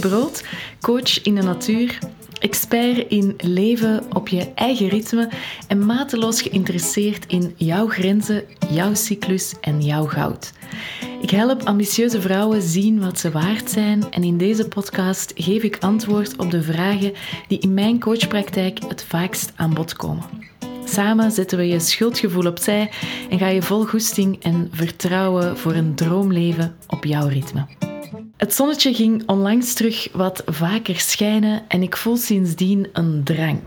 Brood, coach in de natuur, expert in leven op je eigen ritme en mateloos geïnteresseerd in jouw grenzen, jouw cyclus en jouw goud. Ik help ambitieuze vrouwen zien wat ze waard zijn en in deze podcast geef ik antwoord op de vragen die in mijn coachpraktijk het vaakst aan bod komen. Samen zetten we je schuldgevoel opzij en ga je vol goesting en vertrouwen voor een droomleven op jouw ritme. Het zonnetje ging onlangs terug wat vaker schijnen en ik voel sindsdien een drang.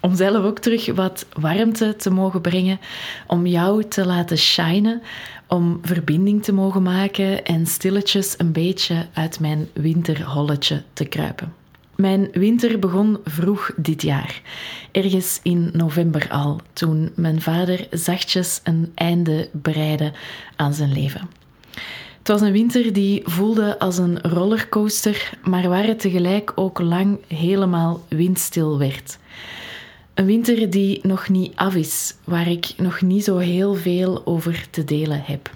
Om zelf ook terug wat warmte te mogen brengen, om jou te laten shinen, om verbinding te mogen maken en stilletjes een beetje uit mijn winterholletje te kruipen. Mijn winter begon vroeg dit jaar, ergens in november al, toen mijn vader zachtjes een einde breidde aan zijn leven. Het was een winter die voelde als een rollercoaster, maar waar het tegelijk ook lang helemaal windstil werd. Een winter die nog niet af is, waar ik nog niet zo heel veel over te delen heb.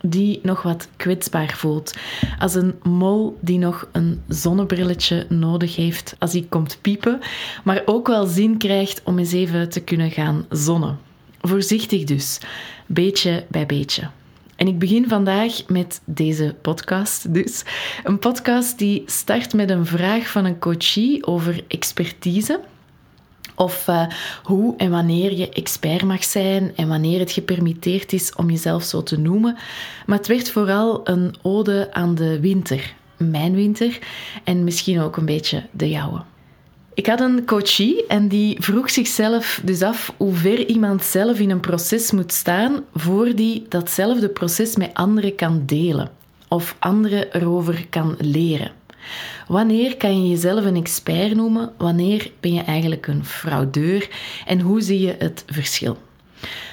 Die nog wat kwetsbaar voelt, als een mol die nog een zonnebrilletje nodig heeft als hij komt piepen, maar ook wel zin krijgt om eens even te kunnen gaan zonnen. Voorzichtig dus, beetje bij beetje. En ik begin vandaag met deze podcast dus. Een podcast die start met een vraag van een coachie over expertise. Of uh, hoe en wanneer je expert mag zijn en wanneer het gepermitteerd is om jezelf zo te noemen. Maar het werd vooral een ode aan de winter. Mijn winter en misschien ook een beetje de jouwe. Ik had een coachie en die vroeg zichzelf dus af hoe ver iemand zelf in een proces moet staan voor die datzelfde proces met anderen kan delen of anderen erover kan leren. Wanneer kan je jezelf een expert noemen? Wanneer ben je eigenlijk een fraudeur? En hoe zie je het verschil?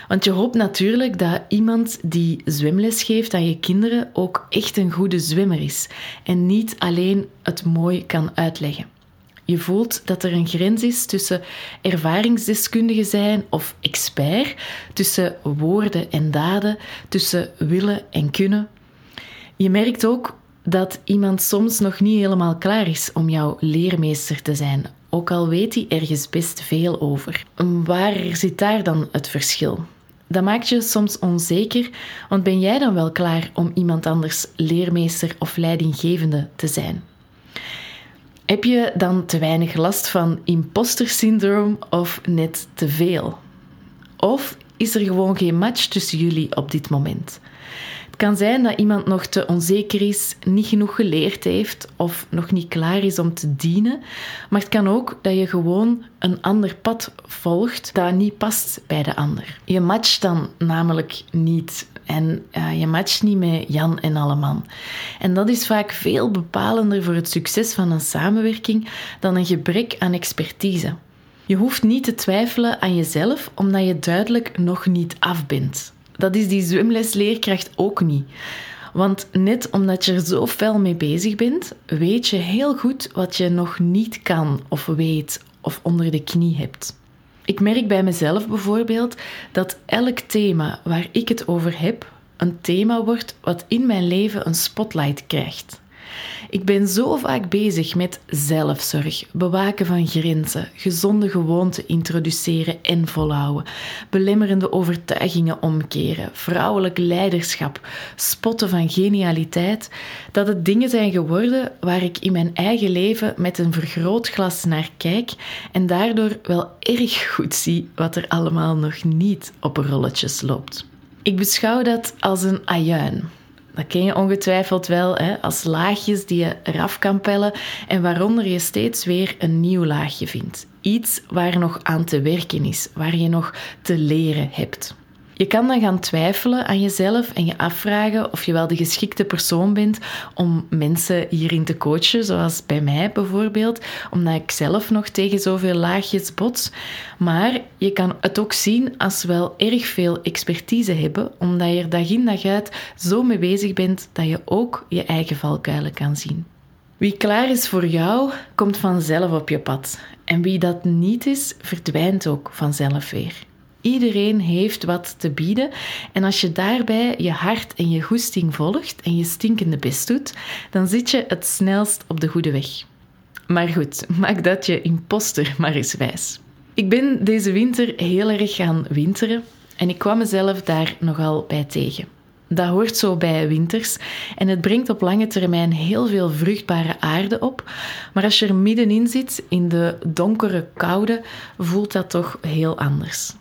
Want je hoopt natuurlijk dat iemand die zwemles geeft aan je kinderen ook echt een goede zwemmer is en niet alleen het mooi kan uitleggen. Je voelt dat er een grens is tussen ervaringsdeskundige zijn of expert, tussen woorden en daden, tussen willen en kunnen. Je merkt ook dat iemand soms nog niet helemaal klaar is om jouw leermeester te zijn, ook al weet hij ergens best veel over. Waar zit daar dan het verschil? Dat maakt je soms onzeker, want ben jij dan wel klaar om iemand anders leermeester of leidinggevende te zijn? Heb je dan te weinig last van imposter syndroom of net te veel? Of is er gewoon geen match tussen jullie op dit moment? Het kan zijn dat iemand nog te onzeker is, niet genoeg geleerd heeft of nog niet klaar is om te dienen. Maar het kan ook dat je gewoon een ander pad volgt dat niet past bij de ander. Je matcht dan namelijk niet en uh, je matcht niet met Jan en Alleman. En dat is vaak veel bepalender voor het succes van een samenwerking dan een gebrek aan expertise. Je hoeft niet te twijfelen aan jezelf omdat je duidelijk nog niet af bent. Dat is die zwemlesleerkracht ook niet. Want net omdat je er zo fel mee bezig bent, weet je heel goed wat je nog niet kan of weet of onder de knie hebt. Ik merk bij mezelf bijvoorbeeld dat elk thema waar ik het over heb, een thema wordt wat in mijn leven een spotlight krijgt. Ik ben zo vaak bezig met zelfzorg, bewaken van grenzen, gezonde gewoonten introduceren en volhouden, belemmerende overtuigingen omkeren, vrouwelijk leiderschap, spotten van genialiteit, dat het dingen zijn geworden waar ik in mijn eigen leven met een vergrootglas naar kijk en daardoor wel erg goed zie wat er allemaal nog niet op rolletjes loopt. Ik beschouw dat als een ajuin dat ken je ongetwijfeld wel, hè, als laagjes die je eraf kan pellen en waaronder je steeds weer een nieuw laagje vindt. Iets waar nog aan te werken is, waar je nog te leren hebt. Je kan dan gaan twijfelen aan jezelf en je afvragen of je wel de geschikte persoon bent om mensen hierin te coachen, zoals bij mij bijvoorbeeld, omdat ik zelf nog tegen zoveel laagjes bots. Maar je kan het ook zien als wel erg veel expertise hebben, omdat je er dag in dag uit zo mee bezig bent dat je ook je eigen valkuilen kan zien. Wie klaar is voor jou, komt vanzelf op je pad. En wie dat niet is, verdwijnt ook vanzelf weer. Iedereen heeft wat te bieden. En als je daarbij je hart en je goesting volgt en je stinkende best doet, dan zit je het snelst op de goede weg. Maar goed, maak dat je imposter maar eens wijs. Ik ben deze winter heel erg gaan winteren en ik kwam mezelf daar nogal bij tegen. Dat hoort zo bij winters en het brengt op lange termijn heel veel vruchtbare aarde op. Maar als je er middenin zit, in de donkere koude, voelt dat toch heel anders.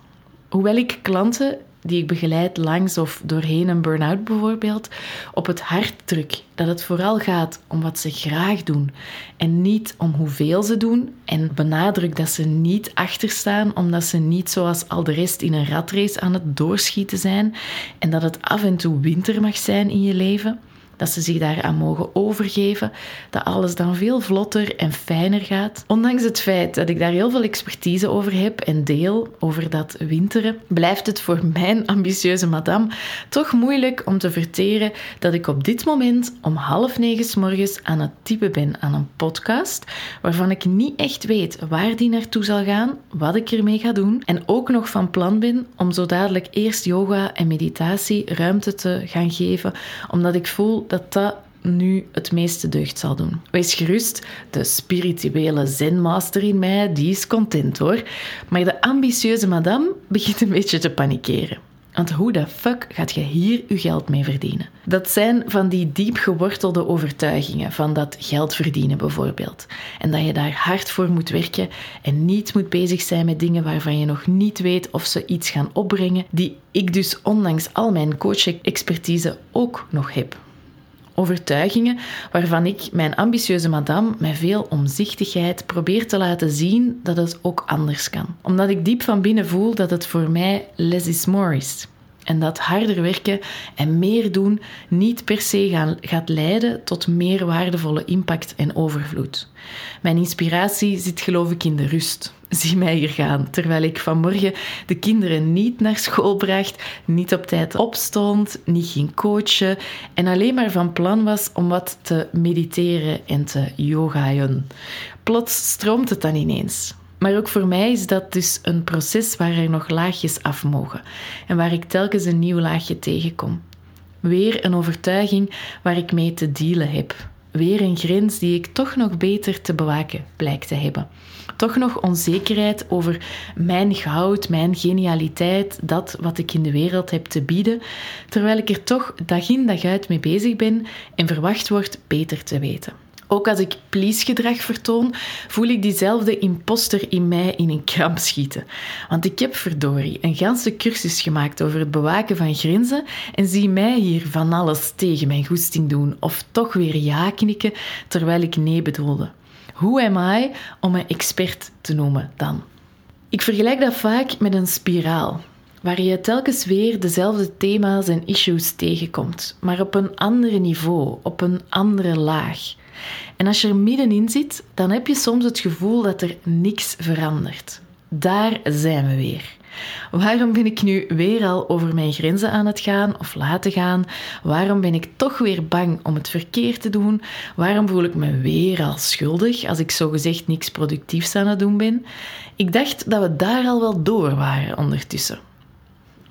Hoewel ik klanten die ik begeleid langs of doorheen een burn-out bijvoorbeeld, op het hart druk dat het vooral gaat om wat ze graag doen en niet om hoeveel ze doen en benadruk dat ze niet achterstaan omdat ze niet zoals al de rest in een ratrace aan het doorschieten zijn en dat het af en toe winter mag zijn in je leven dat ze zich daaraan mogen overgeven, dat alles dan veel vlotter en fijner gaat. Ondanks het feit dat ik daar heel veel expertise over heb en deel over dat winteren, blijft het voor mijn ambitieuze madame toch moeilijk om te verteren dat ik op dit moment om half negen s morgens aan het typen ben aan een podcast, waarvan ik niet echt weet waar die naartoe zal gaan, wat ik ermee ga doen en ook nog van plan ben om zo dadelijk eerst yoga en meditatie ruimte te gaan geven, omdat ik voel dat dat nu het meeste deugd zal doen. Wees gerust, de spirituele zenmaster in mij, die is content hoor. Maar de ambitieuze madame begint een beetje te panikeren. Want hoe de fuck gaat je hier je geld mee verdienen? Dat zijn van die diep gewortelde overtuigingen van dat geld verdienen bijvoorbeeld. En dat je daar hard voor moet werken en niet moet bezig zijn met dingen waarvan je nog niet weet of ze iets gaan opbrengen, die ik dus ondanks al mijn coaching-expertise ook nog heb overtuigingen waarvan ik mijn ambitieuze madame met veel omzichtigheid probeer te laten zien dat het ook anders kan. Omdat ik diep van binnen voel dat het voor mij less is more is. En dat harder werken en meer doen niet per se gaat leiden tot meer waardevolle impact en overvloed. Mijn inspiratie zit geloof ik in de rust. Zie mij hier gaan, terwijl ik vanmorgen de kinderen niet naar school bracht, niet op tijd opstond, niet ging coachen en alleen maar van plan was om wat te mediteren en te yogaën. Plots stroomt het dan ineens. Maar ook voor mij is dat dus een proces waar er nog laagjes af mogen en waar ik telkens een nieuw laagje tegenkom. Weer een overtuiging waar ik mee te dealen heb. Weer een grens die ik toch nog beter te bewaken blijkt te hebben. Toch nog onzekerheid over mijn goud, mijn genialiteit, dat wat ik in de wereld heb te bieden, terwijl ik er toch dag in dag uit mee bezig ben en verwacht word beter te weten. Ook als ik please-gedrag vertoon, voel ik diezelfde imposter in mij in een kramp schieten. Want ik heb verdorie een ganse cursus gemaakt over het bewaken van grenzen en zie mij hier van alles tegen mijn goesting doen of toch weer ja knikken terwijl ik nee bedoelde. Hoe am I om een expert te noemen dan? Ik vergelijk dat vaak met een spiraal waar je telkens weer dezelfde thema's en issues tegenkomt, maar op een ander niveau, op een andere laag. En als je er middenin zit, dan heb je soms het gevoel dat er niks verandert. Daar zijn we weer. Waarom ben ik nu weer al over mijn grenzen aan het gaan of laten gaan? Waarom ben ik toch weer bang om het verkeerd te doen? Waarom voel ik me weer al schuldig als ik zogezegd niks productiefs aan het doen ben? Ik dacht dat we daar al wel door waren ondertussen.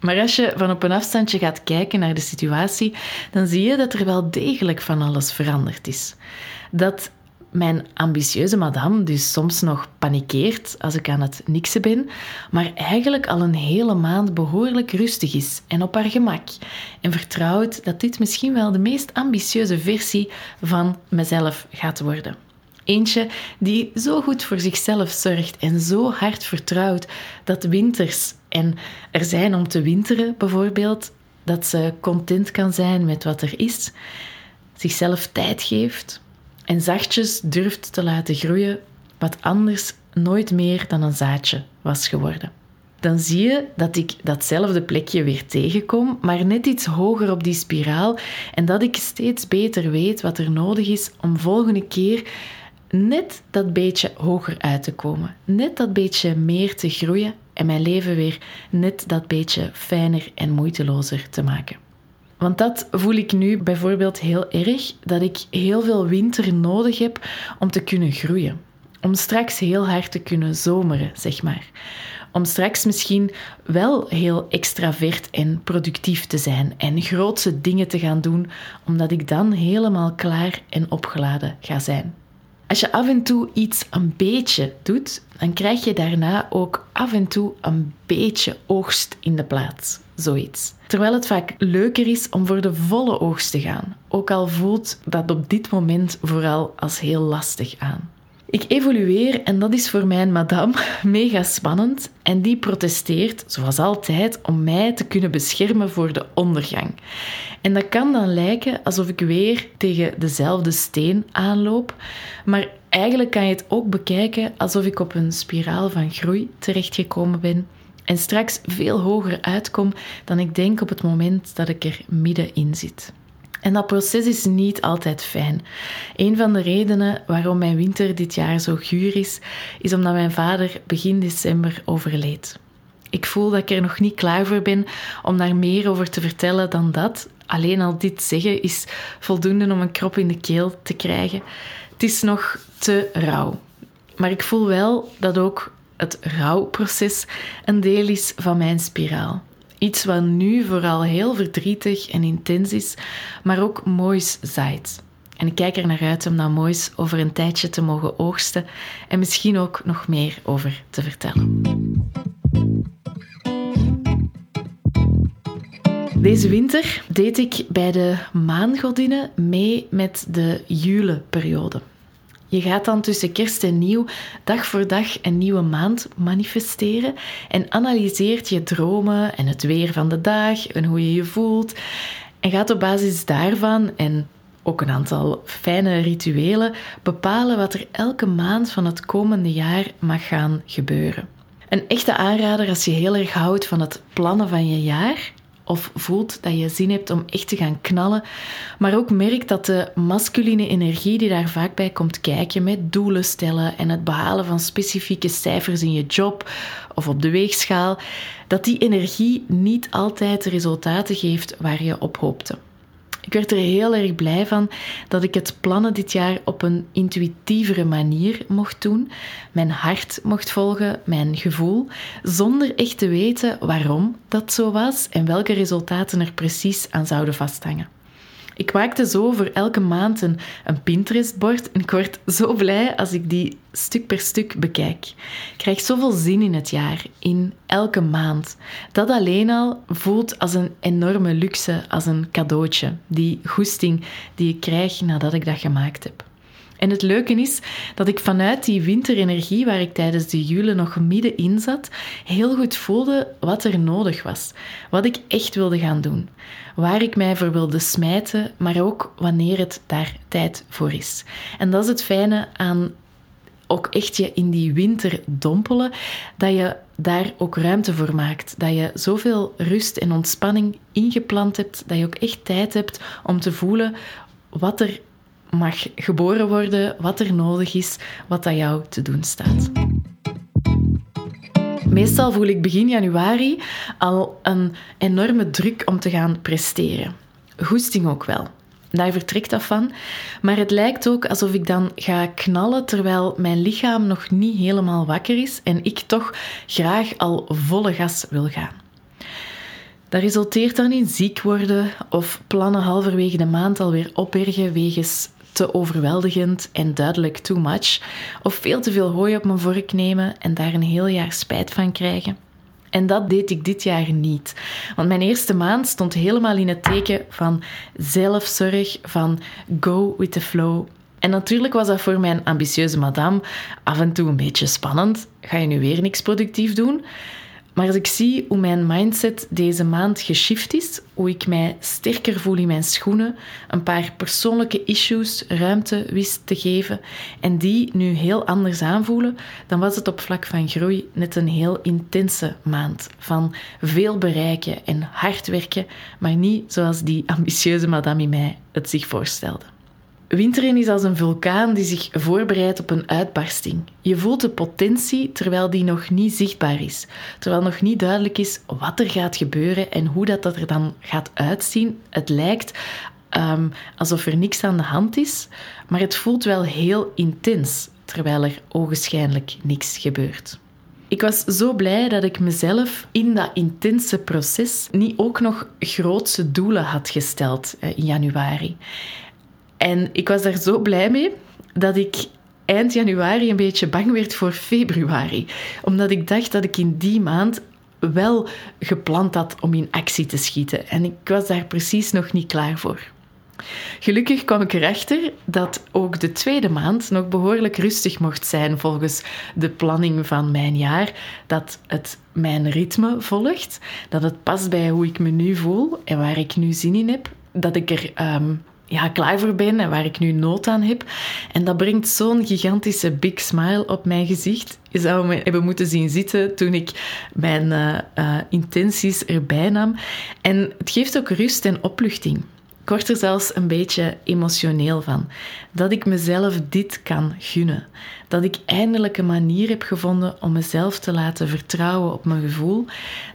Maar als je van op een afstandje gaat kijken naar de situatie, dan zie je dat er wel degelijk van alles veranderd is. Dat mijn ambitieuze madame dus soms nog panikeert als ik aan het niksen ben, maar eigenlijk al een hele maand behoorlijk rustig is en op haar gemak en vertrouwt dat dit misschien wel de meest ambitieuze versie van mezelf gaat worden. Eentje die zo goed voor zichzelf zorgt en zo hard vertrouwt dat winters en er zijn om te winteren bijvoorbeeld, dat ze content kan zijn met wat er is, zichzelf tijd geeft en zachtjes durft te laten groeien wat anders nooit meer dan een zaadje was geworden. Dan zie je dat ik datzelfde plekje weer tegenkom, maar net iets hoger op die spiraal en dat ik steeds beter weet wat er nodig is om volgende keer net dat beetje hoger uit te komen, net dat beetje meer te groeien en mijn leven weer net dat beetje fijner en moeitelozer te maken. Want dat voel ik nu bijvoorbeeld heel erg, dat ik heel veel winter nodig heb om te kunnen groeien. Om straks heel hard te kunnen zomeren, zeg maar. Om straks misschien wel heel extravert en productief te zijn en grootse dingen te gaan doen, omdat ik dan helemaal klaar en opgeladen ga zijn. Als je af en toe iets een beetje doet, dan krijg je daarna ook af en toe een beetje oogst in de plaats. Zoiets. Terwijl het vaak leuker is om voor de volle oogst te gaan, ook al voelt dat op dit moment vooral als heel lastig aan. Ik evolueer en dat is voor mijn madame mega spannend en die protesteert, zoals altijd, om mij te kunnen beschermen voor de ondergang. En dat kan dan lijken alsof ik weer tegen dezelfde steen aanloop, maar eigenlijk kan je het ook bekijken alsof ik op een spiraal van groei terechtgekomen ben en straks veel hoger uitkom dan ik denk op het moment dat ik er middenin zit. En dat proces is niet altijd fijn. Een van de redenen waarom mijn winter dit jaar zo guur is, is omdat mijn vader begin december overleed. Ik voel dat ik er nog niet klaar voor ben om daar meer over te vertellen dan dat. Alleen al dit zeggen is voldoende om een krop in de keel te krijgen. Het is nog te rauw. Maar ik voel wel dat ook het rouwproces een deel is van mijn spiraal. Iets wat nu vooral heel verdrietig en intens is, maar ook moois zaait. En ik kijk er naar uit om dat moois over een tijdje te mogen oogsten en misschien ook nog meer over te vertellen. Deze winter deed ik bij de maangodinnen mee met de Jule-periode. Je gaat dan tussen kerst en nieuw dag voor dag een nieuwe maand manifesteren en analyseert je dromen en het weer van de dag en hoe je je voelt. En gaat op basis daarvan en ook een aantal fijne rituelen bepalen wat er elke maand van het komende jaar mag gaan gebeuren. Een echte aanrader als je heel erg houdt van het plannen van je jaar of voelt dat je zin hebt om echt te gaan knallen, maar ook merkt dat de masculine energie die daar vaak bij komt kijken met doelen stellen en het behalen van specifieke cijfers in je job of op de weegschaal, dat die energie niet altijd de resultaten geeft waar je op hoopte. Ik werd er heel erg blij van dat ik het plannen dit jaar op een intuïtievere manier mocht doen, mijn hart mocht volgen, mijn gevoel, zonder echt te weten waarom dat zo was en welke resultaten er precies aan zouden vasthangen. Ik maakte zo voor elke maand een, een Pinterest-bord en ik word zo blij als ik die stuk per stuk bekijk. Ik krijg zoveel zin in het jaar, in elke maand. Dat alleen al voelt als een enorme luxe, als een cadeautje. Die goesting die ik krijg nadat ik dat gemaakt heb. En het leuke is dat ik vanuit die winterenergie, waar ik tijdens de jule nog middenin zat, heel goed voelde wat er nodig was. Wat ik echt wilde gaan doen. Waar ik mij voor wilde smijten, maar ook wanneer het daar tijd voor is. En dat is het fijne aan ook echt je in die winter dompelen, dat je daar ook ruimte voor maakt. Dat je zoveel rust en ontspanning ingepland hebt, dat je ook echt tijd hebt om te voelen wat er mag geboren worden, wat er nodig is, wat dat jou te doen staat. Meestal voel ik begin januari al een enorme druk om te gaan presteren. Goesting ook wel. Daar vertrekt dat van. Maar het lijkt ook alsof ik dan ga knallen terwijl mijn lichaam nog niet helemaal wakker is en ik toch graag al volle gas wil gaan. Dat resulteert dan in ziek worden of plannen halverwege de maand alweer opbergen wegens te overweldigend en duidelijk too much, of veel te veel hooi op mijn vork nemen en daar een heel jaar spijt van krijgen. En dat deed ik dit jaar niet. Want mijn eerste maand stond helemaal in het teken van zelfzorg, van go with the flow. En natuurlijk was dat voor mijn ambitieuze madame af en toe een beetje spannend. Ga je nu weer niks productief doen? Maar als ik zie hoe mijn mindset deze maand geshift is, hoe ik mij sterker voel in mijn schoenen, een paar persoonlijke issues ruimte wist te geven en die nu heel anders aanvoelen, dan was het op vlak van groei net een heel intense maand van veel bereiken en hard werken, maar niet zoals die ambitieuze madame in mij het zich voorstelde. Winteren is als een vulkaan die zich voorbereidt op een uitbarsting. Je voelt de potentie terwijl die nog niet zichtbaar is. Terwijl nog niet duidelijk is wat er gaat gebeuren en hoe dat, dat er dan gaat uitzien. Het lijkt um, alsof er niks aan de hand is, maar het voelt wel heel intens terwijl er ogenschijnlijk niks gebeurt. Ik was zo blij dat ik mezelf in dat intense proces niet ook nog grootse doelen had gesteld eh, in januari. En ik was daar zo blij mee dat ik eind januari een beetje bang werd voor februari. Omdat ik dacht dat ik in die maand wel gepland had om in actie te schieten. En ik was daar precies nog niet klaar voor. Gelukkig kwam ik erachter dat ook de tweede maand nog behoorlijk rustig mocht zijn volgens de planning van mijn jaar. Dat het mijn ritme volgt, dat het past bij hoe ik me nu voel en waar ik nu zin in heb. Dat ik er ehm, ja, klaar voor ben en waar ik nu nood aan heb. En dat brengt zo'n gigantische big smile op mijn gezicht. Je zou me hebben moeten zien zitten toen ik mijn uh, uh, intenties erbij nam. En het geeft ook rust en opluchting. Word er zelfs een beetje emotioneel van. Dat ik mezelf dit kan gunnen. Dat ik eindelijk een manier heb gevonden om mezelf te laten vertrouwen op mijn gevoel.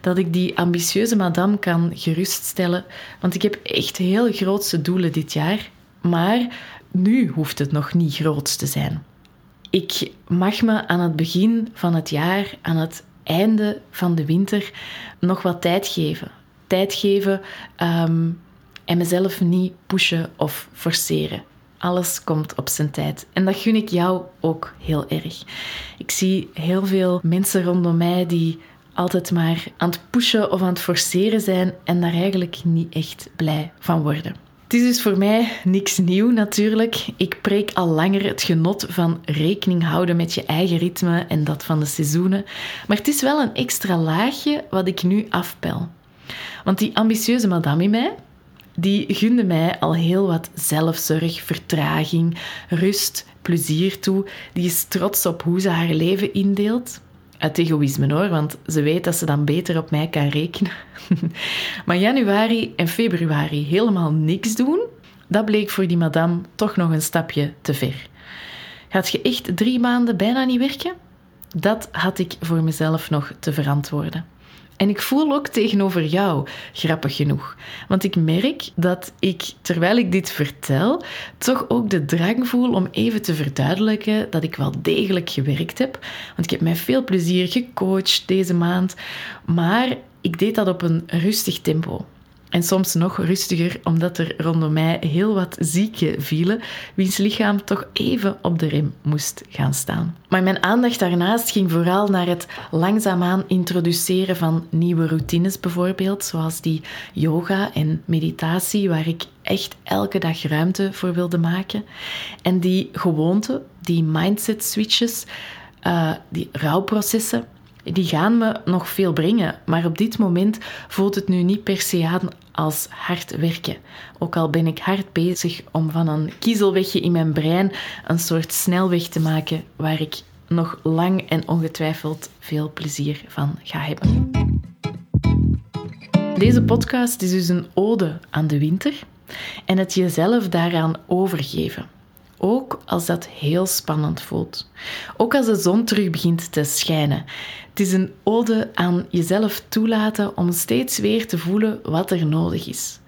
Dat ik die ambitieuze madame kan geruststellen. Want ik heb echt heel grootse doelen dit jaar. Maar nu hoeft het nog niet groot te zijn. Ik mag me aan het begin van het jaar, aan het einde van de winter, nog wat tijd geven. Tijd geven um, en mezelf niet pushen of forceren. Alles komt op zijn tijd. En dat gun ik jou ook heel erg. Ik zie heel veel mensen rondom mij die altijd maar aan het pushen of aan het forceren zijn en daar eigenlijk niet echt blij van worden. Het is dus voor mij niks nieuw natuurlijk. Ik preek al langer het genot van rekening houden met je eigen ritme en dat van de seizoenen. Maar het is wel een extra laagje wat ik nu afpel. Want die ambitieuze madame in mij, die gunde mij al heel wat zelfzorg, vertraging, rust, plezier toe. Die is trots op hoe ze haar leven indeelt. Uit egoïsme hoor, want ze weet dat ze dan beter op mij kan rekenen. maar januari en februari helemaal niks doen, dat bleek voor die madame toch nog een stapje te ver. Gaat je echt drie maanden bijna niet werken? Dat had ik voor mezelf nog te verantwoorden. En ik voel ook tegenover jou, grappig genoeg. Want ik merk dat ik, terwijl ik dit vertel, toch ook de drang voel om even te verduidelijken dat ik wel degelijk gewerkt heb. Want ik heb mij veel plezier gecoacht deze maand, maar ik deed dat op een rustig tempo. En soms nog rustiger, omdat er rondom mij heel wat zieken vielen, wiens lichaam toch even op de rem moest gaan staan. Maar mijn aandacht daarnaast ging vooral naar het langzaamaan introduceren van nieuwe routines, bijvoorbeeld, zoals die yoga en meditatie, waar ik echt elke dag ruimte voor wilde maken. En die gewoonten, die mindset switches, uh, die rouwprocessen die gaan me nog veel brengen. Maar op dit moment voelt het nu niet per se aan als hard werken. Ook al ben ik hard bezig om van een kiezelwegje in mijn brein een soort snelweg te maken waar ik nog lang en ongetwijfeld veel plezier van ga hebben. Deze podcast is dus een ode aan de winter en het jezelf daaraan overgeven. Ook als dat heel spannend voelt. Ook als de zon terug begint te schijnen. Het is een ode aan jezelf toelaten om steeds weer te voelen wat er nodig is.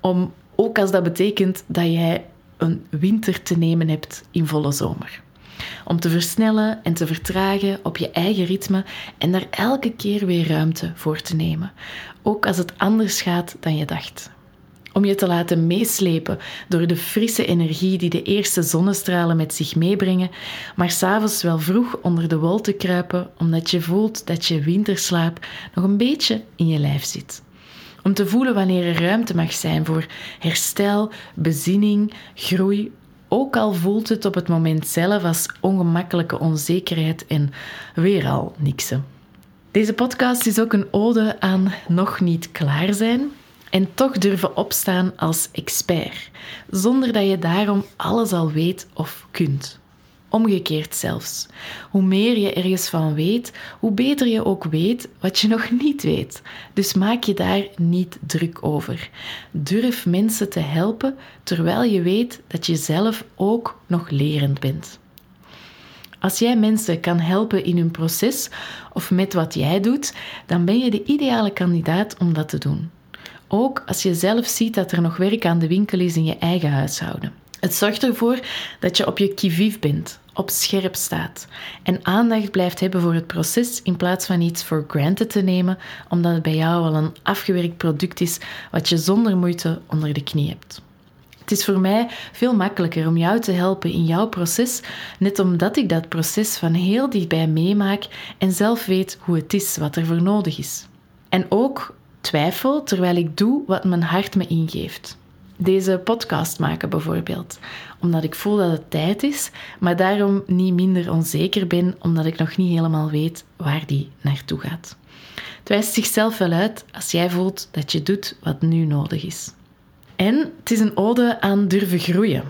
Om, ook als dat betekent dat jij een winter te nemen hebt in volle zomer. Om te versnellen en te vertragen op je eigen ritme en daar elke keer weer ruimte voor te nemen. Ook als het anders gaat dan je dacht om je te laten meeslepen door de frisse energie die de eerste zonnestralen met zich meebrengen, maar s'avonds wel vroeg onder de wol te kruipen omdat je voelt dat je winterslaap nog een beetje in je lijf zit. Om te voelen wanneer er ruimte mag zijn voor herstel, bezinning, groei, ook al voelt het op het moment zelf als ongemakkelijke onzekerheid en weer al niksen. Deze podcast is ook een ode aan nog niet klaar zijn, en toch durven opstaan als expert, zonder dat je daarom alles al weet of kunt. Omgekeerd zelfs. Hoe meer je ergens van weet, hoe beter je ook weet wat je nog niet weet. Dus maak je daar niet druk over. Durf mensen te helpen terwijl je weet dat je zelf ook nog lerend bent. Als jij mensen kan helpen in hun proces of met wat jij doet, dan ben je de ideale kandidaat om dat te doen. Ook als je zelf ziet dat er nog werk aan de winkel is in je eigen huishouden. Het zorgt ervoor dat je op je kivief bent, op scherp staat en aandacht blijft hebben voor het proces in plaats van iets for granted te nemen, omdat het bij jou al een afgewerkt product is wat je zonder moeite onder de knie hebt. Het is voor mij veel makkelijker om jou te helpen in jouw proces, net omdat ik dat proces van heel dichtbij meemaak en zelf weet hoe het is, wat er voor nodig is. En ook twijfel terwijl ik doe wat mijn hart me ingeeft. Deze podcast maken bijvoorbeeld, omdat ik voel dat het tijd is, maar daarom niet minder onzeker ben, omdat ik nog niet helemaal weet waar die naartoe gaat. Het wijst zichzelf wel uit als jij voelt dat je doet wat nu nodig is. En het is een ode aan durven groeien,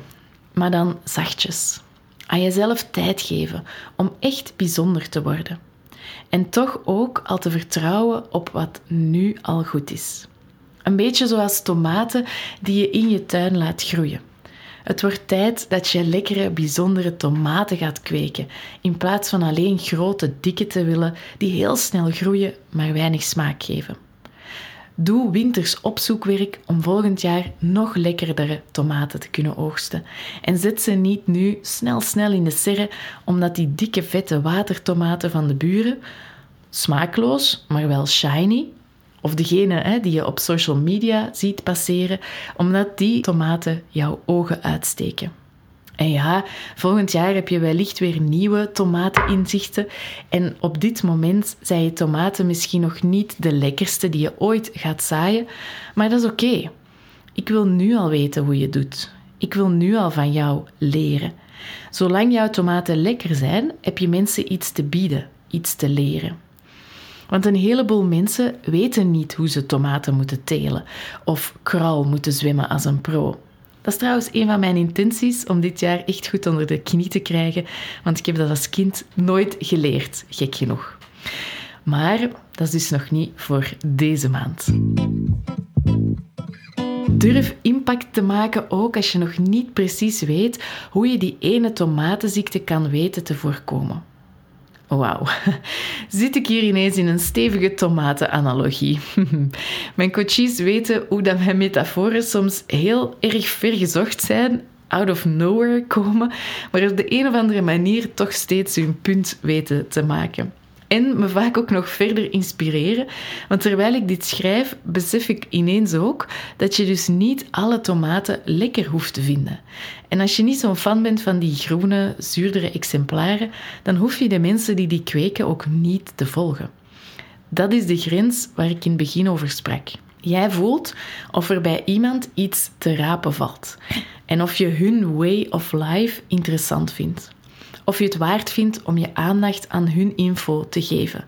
maar dan zachtjes. Aan jezelf tijd geven om echt bijzonder te worden. En toch ook al te vertrouwen op wat nu al goed is. Een beetje zoals tomaten die je in je tuin laat groeien. Het wordt tijd dat je lekkere, bijzondere tomaten gaat kweken, in plaats van alleen grote, dikke te willen die heel snel groeien, maar weinig smaak geven. Doe winters opzoekwerk om volgend jaar nog lekkerdere tomaten te kunnen oogsten. En zet ze niet nu snel snel in de serre, omdat die dikke vette watertomaten van de buren, smaakloos, maar wel shiny, of degene hè, die je op social media ziet passeren, omdat die tomaten jouw ogen uitsteken. En ja, volgend jaar heb je wellicht weer nieuwe tomateninzichten. En op dit moment zijn je tomaten misschien nog niet de lekkerste die je ooit gaat zaaien, maar dat is oké. Ik wil nu al weten hoe je doet. Ik wil nu al van jou leren. Zolang jouw tomaten lekker zijn, heb je mensen iets te bieden, iets te leren. Want een heleboel mensen weten niet hoe ze tomaten moeten telen of kral moeten zwemmen als een pro. Dat is trouwens een van mijn intenties om dit jaar echt goed onder de knie te krijgen, want ik heb dat als kind nooit geleerd, gek genoeg. Maar dat is dus nog niet voor deze maand. Durf impact te maken ook als je nog niet precies weet hoe je die ene tomatenziekte kan weten te voorkomen. Wauw, zit ik hier ineens in een stevige tomatenanalogie. mijn coaches weten hoe dat mijn metaforen soms heel erg vergezocht zijn, out of nowhere komen, maar op de een of andere manier toch steeds hun punt weten te maken en me vaak ook nog verder inspireren. Want terwijl ik dit schrijf, besef ik ineens ook dat je dus niet alle tomaten lekker hoeft te vinden. En als je niet zo'n fan bent van die groene, zuurdere exemplaren, dan hoef je de mensen die die kweken ook niet te volgen. Dat is de grens waar ik in het begin over sprak. Jij voelt of er bij iemand iets te rapen valt en of je hun way of life interessant vindt of je het waard vindt om je aandacht aan hun info te geven.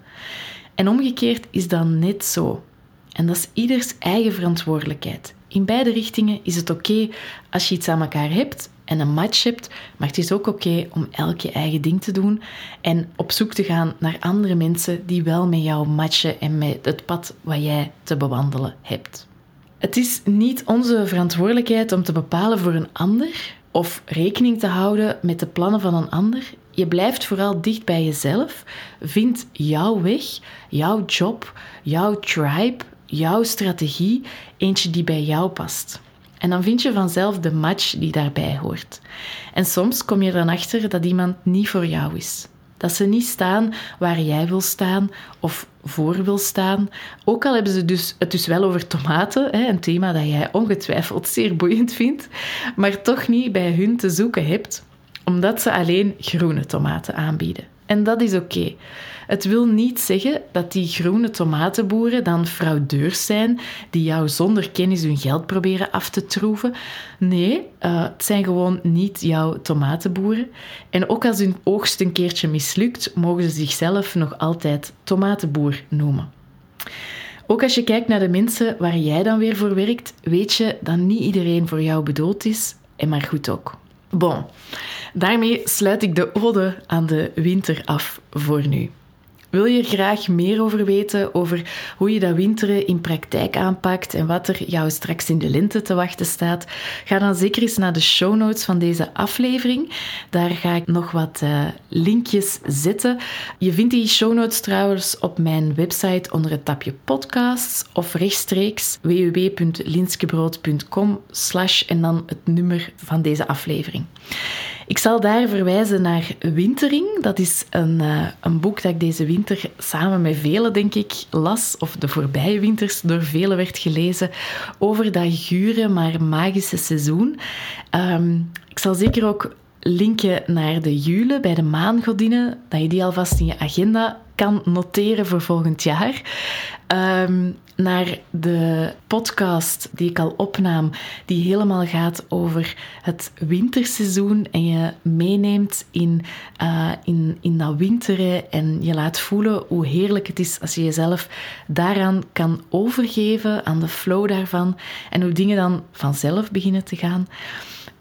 En omgekeerd is dat net zo. En dat is ieders eigen verantwoordelijkheid. In beide richtingen is het oké als je iets aan elkaar hebt en een match hebt, maar het is ook oké om elk je eigen ding te doen en op zoek te gaan naar andere mensen die wel met jou matchen en met het pad wat jij te bewandelen hebt. Het is niet onze verantwoordelijkheid om te bepalen voor een ander of rekening te houden met de plannen van een ander. Je blijft vooral dicht bij jezelf. Vind jouw weg, jouw job, jouw tribe, jouw strategie, eentje die bij jou past. En dan vind je vanzelf de match die daarbij hoort. En soms kom je dan achter dat iemand niet voor jou is. Dat ze niet staan waar jij wil staan of voor wil staan. Ook al hebben ze dus, het dus wel over tomaten, een thema dat jij ongetwijfeld zeer boeiend vindt, maar toch niet bij hun te zoeken hebt, omdat ze alleen groene tomaten aanbieden. En dat is oké. Het wil niet zeggen dat die groene tomatenboeren dan fraudeurs zijn die jou zonder kennis hun geld proberen af te troeven. Nee, uh, het zijn gewoon niet jouw tomatenboeren. En ook als hun oogst een keertje mislukt, mogen ze zichzelf nog altijd tomatenboer noemen. Ook als je kijkt naar de mensen waar jij dan weer voor werkt, weet je dat niet iedereen voor jou bedoeld is en maar goed ook. Bon, daarmee sluit ik de ode aan de winter af voor nu. Wil je graag meer over weten, over hoe je dat winteren in praktijk aanpakt en wat er jou straks in de lente te wachten staat? Ga dan zeker eens naar de show notes van deze aflevering. Daar ga ik nog wat uh, linkjes zetten. Je vindt die show notes trouwens op mijn website onder het tapje podcasts of rechtstreeks www.linskebrood.com slash en dan het nummer van deze aflevering. Ik zal daar verwijzen naar Wintering. Dat is een, uh, een boek dat ik deze winter samen met velen, denk ik, las, of de voorbije winters door velen werd gelezen, over dat gure maar magische seizoen. Um, ik zal zeker ook linken naar de Jule bij de maangodinnen, dat je die alvast in je agenda kan noteren voor volgend jaar. Um, naar de podcast die ik al opnam, die helemaal gaat over het winterseizoen en je meeneemt in, uh, in, in dat winteren en je laat voelen hoe heerlijk het is als je jezelf daaraan kan overgeven, aan de flow daarvan en hoe dingen dan vanzelf beginnen te gaan.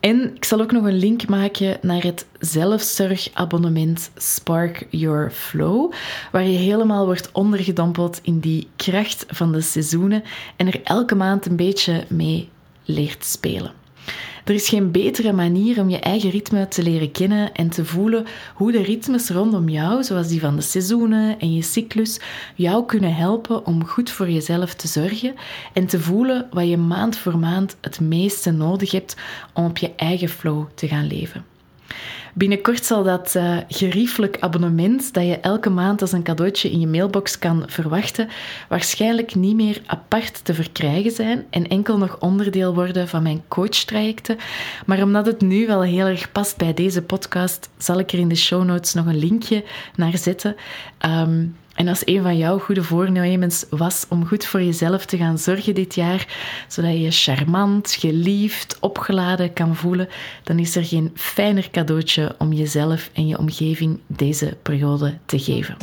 En ik zal ook nog een link maken naar het zelfzorgabonnement Spark Your Flow, waar je helemaal wordt ondergedompeld in die kracht van de seizoenen en er elke maand een beetje mee leert spelen. Er is geen betere manier om je eigen ritme te leren kennen en te voelen hoe de ritmes rondom jou, zoals die van de seizoenen en je cyclus, jou kunnen helpen om goed voor jezelf te zorgen en te voelen wat je maand voor maand het meeste nodig hebt om op je eigen flow te gaan leven. Binnenkort zal dat uh, geriefelijk abonnement dat je elke maand als een cadeautje in je mailbox kan verwachten, waarschijnlijk niet meer apart te verkrijgen zijn en enkel nog onderdeel worden van mijn coachtrajecten. Maar omdat het nu wel heel erg past bij deze podcast, zal ik er in de show notes nog een linkje naar zetten. Um, en als een van jouw goede voornemens was om goed voor jezelf te gaan zorgen dit jaar, zodat je je charmant, geliefd, opgeladen kan voelen, dan is er geen fijner cadeautje om jezelf en je omgeving deze periode te geven.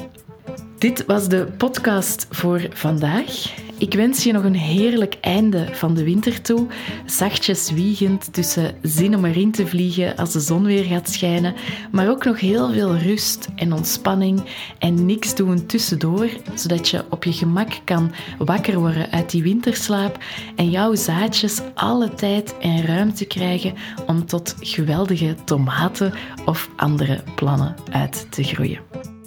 Dit was de podcast voor vandaag. Ik wens je nog een heerlijk einde van de winter toe. Zachtjes wiegend tussen zin om erin te vliegen als de zon weer gaat schijnen, maar ook nog heel veel rust en ontspanning en niks doen tussendoor, zodat je op je gemak kan wakker worden uit die winterslaap en jouw zaadjes alle tijd en ruimte krijgen om tot geweldige tomaten of andere plannen uit te groeien.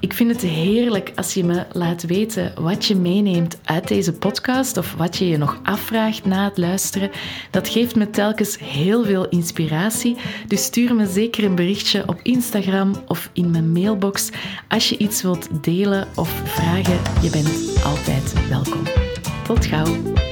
Ik vind het heerlijk als je me laat weten wat je meeneemt uit deze podcast of wat je je nog afvraagt na het luisteren. Dat geeft me telkens heel veel inspiratie. Dus stuur me zeker een berichtje op Instagram of in mijn mailbox als je iets wilt delen of vragen. Je bent altijd welkom. Tot gauw.